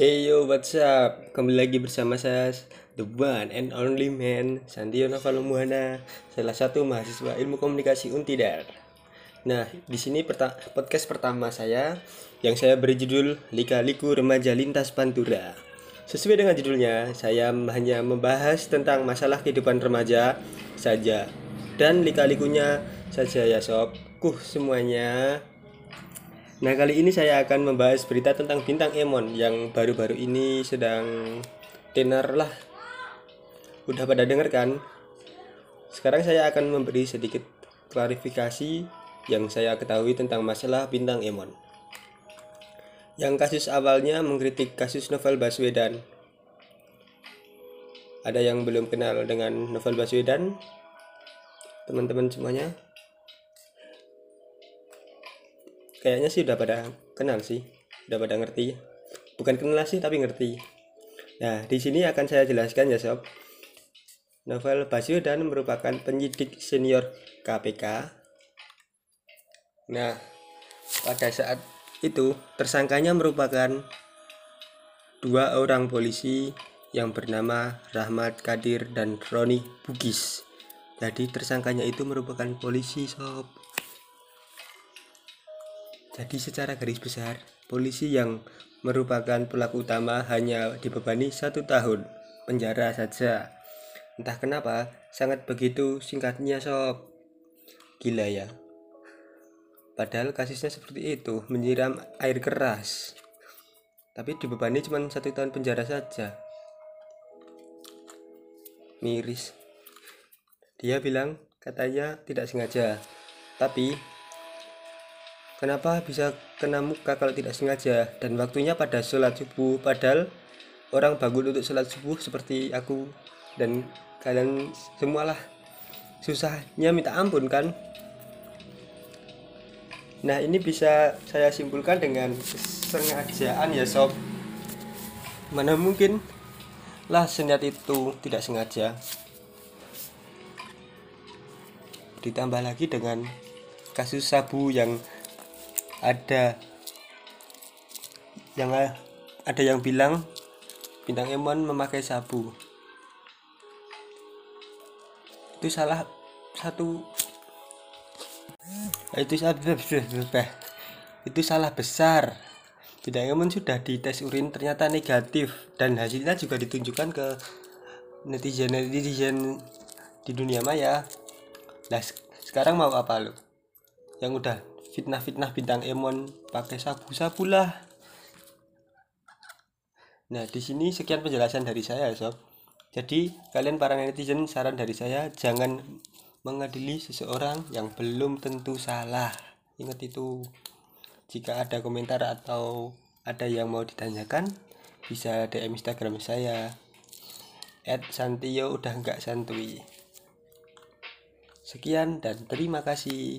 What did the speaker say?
Hey yo, what's up? Kembali lagi bersama saya The One and Only Man Santio Noval Muhana, salah satu mahasiswa Ilmu Komunikasi Untidar. Nah, di sini perta podcast pertama saya yang saya beri judul Lika-liku Remaja Lintas Pantura. Sesuai dengan judulnya, saya hanya membahas tentang masalah kehidupan remaja saja dan lika-likunya saja ya sob. Kuh semuanya. Nah kali ini saya akan membahas berita tentang bintang Emon yang baru-baru ini sedang tenar lah. Udah pada denger kan? Sekarang saya akan memberi sedikit klarifikasi yang saya ketahui tentang masalah bintang Emon. Yang kasus awalnya mengkritik kasus novel Baswedan. Ada yang belum kenal dengan novel Baswedan? Teman-teman semuanya? Kayaknya sih udah pada kenal sih udah pada ngerti. Bukan kenal sih tapi ngerti. Nah di sini akan saya jelaskan ya sob. Novel Baswedan merupakan penyidik senior KPK nah pada saat itu tersangkanya merupakan dua orang polisi yang bernama Rahmat Kadir dan Roni Bugis. Jadi tersangkanya itu merupakan polisi sob jadi secara garis besar, polisi yang merupakan pelaku utama hanya dibebani satu tahun penjara saja. Entah kenapa, sangat begitu singkatnya sob. Gila ya. Padahal kasusnya seperti itu, menyiram air keras. Tapi dibebani cuma satu tahun penjara saja. Miris. Dia bilang katanya tidak sengaja. Tapi Kenapa bisa kena muka kalau tidak sengaja? Dan waktunya pada sholat subuh padahal orang bangun untuk sholat subuh seperti aku. Dan kalian semualah susahnya minta ampun kan? Nah ini bisa saya simpulkan dengan sengajaan ya sob. Mana mungkin lah senyat itu tidak sengaja? Ditambah lagi dengan kasus sabu yang ada yang ada yang bilang bintang Emon memakai sabu. Itu salah satu. Itu itu salah besar. Bintang Emon sudah dites urin ternyata negatif dan hasilnya juga ditunjukkan ke netizen netizen di dunia maya. Nah sekarang mau apa lo yang udah fitnah-fitnah bintang Emon pakai sabu-sabu lah. Nah, di sini sekian penjelasan dari saya, sob. Jadi, kalian para netizen saran dari saya jangan mengadili seseorang yang belum tentu salah. Ingat itu. Jika ada komentar atau ada yang mau ditanyakan, bisa DM Instagram saya. Ed Santio udah nggak santui. Sekian dan terima kasih.